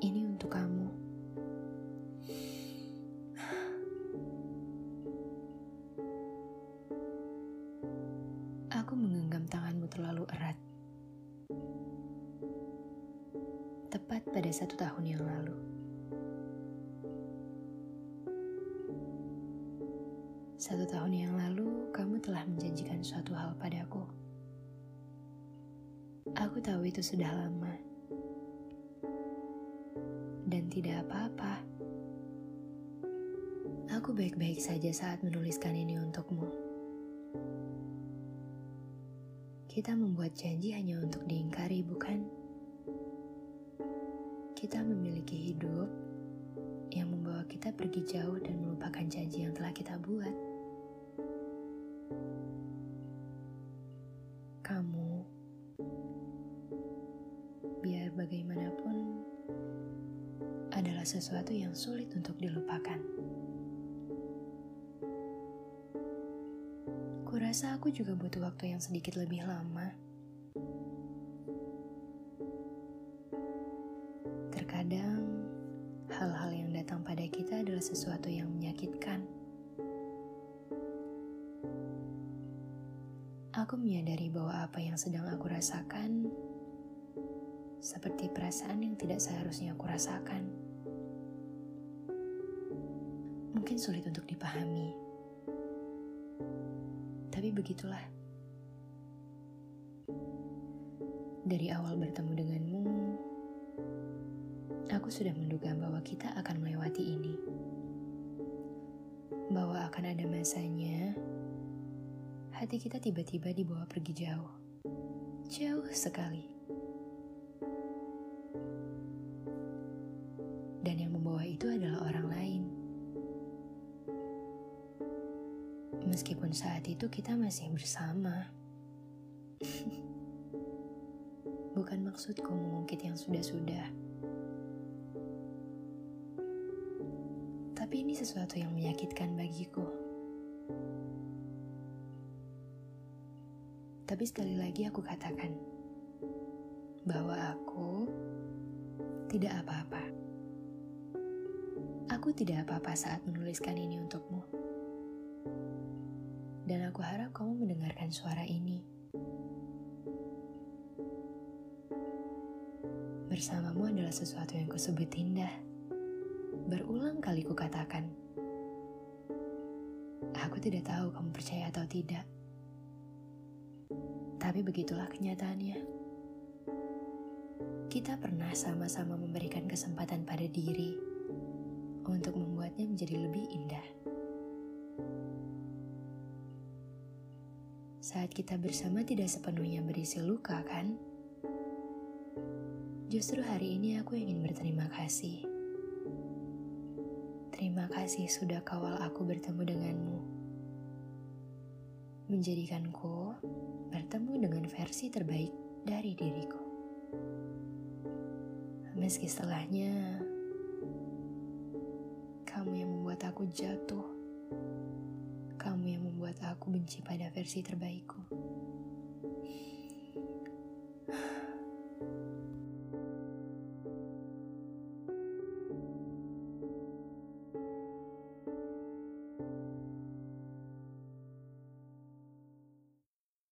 Ini untuk kamu. Aku menggenggam tanganmu terlalu erat. Tepat pada satu tahun yang lalu. Satu tahun yang lalu, kamu telah menjanjikan suatu hal padaku. Aku tahu itu sudah lama. Dan tidak apa-apa. Aku baik-baik saja saat menuliskan ini untukmu. Kita membuat janji hanya untuk diingkari, bukan? Kita memiliki hidup yang membawa kita pergi jauh dan melupakan janji yang telah kita buat. Bagaimanapun, adalah sesuatu yang sulit untuk dilupakan. Kurasa aku juga butuh waktu yang sedikit lebih lama. Terkadang, hal-hal yang datang pada kita adalah sesuatu yang menyakitkan. Aku menyadari bahwa apa yang sedang aku rasakan seperti perasaan yang tidak seharusnya aku rasakan. Mungkin sulit untuk dipahami, tapi begitulah. Dari awal bertemu denganmu, aku sudah menduga bahwa kita akan melewati ini. Bahwa akan ada masanya, hati kita tiba-tiba dibawa pergi jauh. Jauh sekali. Meskipun saat itu kita masih bersama. Bukan maksudku mengungkit yang sudah-sudah. Tapi ini sesuatu yang menyakitkan bagiku. Tapi sekali lagi aku katakan bahwa aku tidak apa-apa. Aku tidak apa-apa saat menuliskan ini untukmu. Aku harap kamu mendengarkan suara ini. Bersamamu adalah sesuatu yang kusebut indah. Berulang kali kukatakan. Aku tidak tahu kamu percaya atau tidak. Tapi begitulah kenyataannya. Kita pernah sama-sama memberikan kesempatan pada diri untuk membuatnya menjadi lebih indah. Saat kita bersama tidak sepenuhnya berisi luka, kan? Justru hari ini aku ingin berterima kasih. Terima kasih sudah kawal aku bertemu denganmu. Menjadikanku bertemu dengan versi terbaik dari diriku. Meski setelahnya kamu yang membuat aku jatuh. Kamu yang membuat aku benci pada versi terbaikku.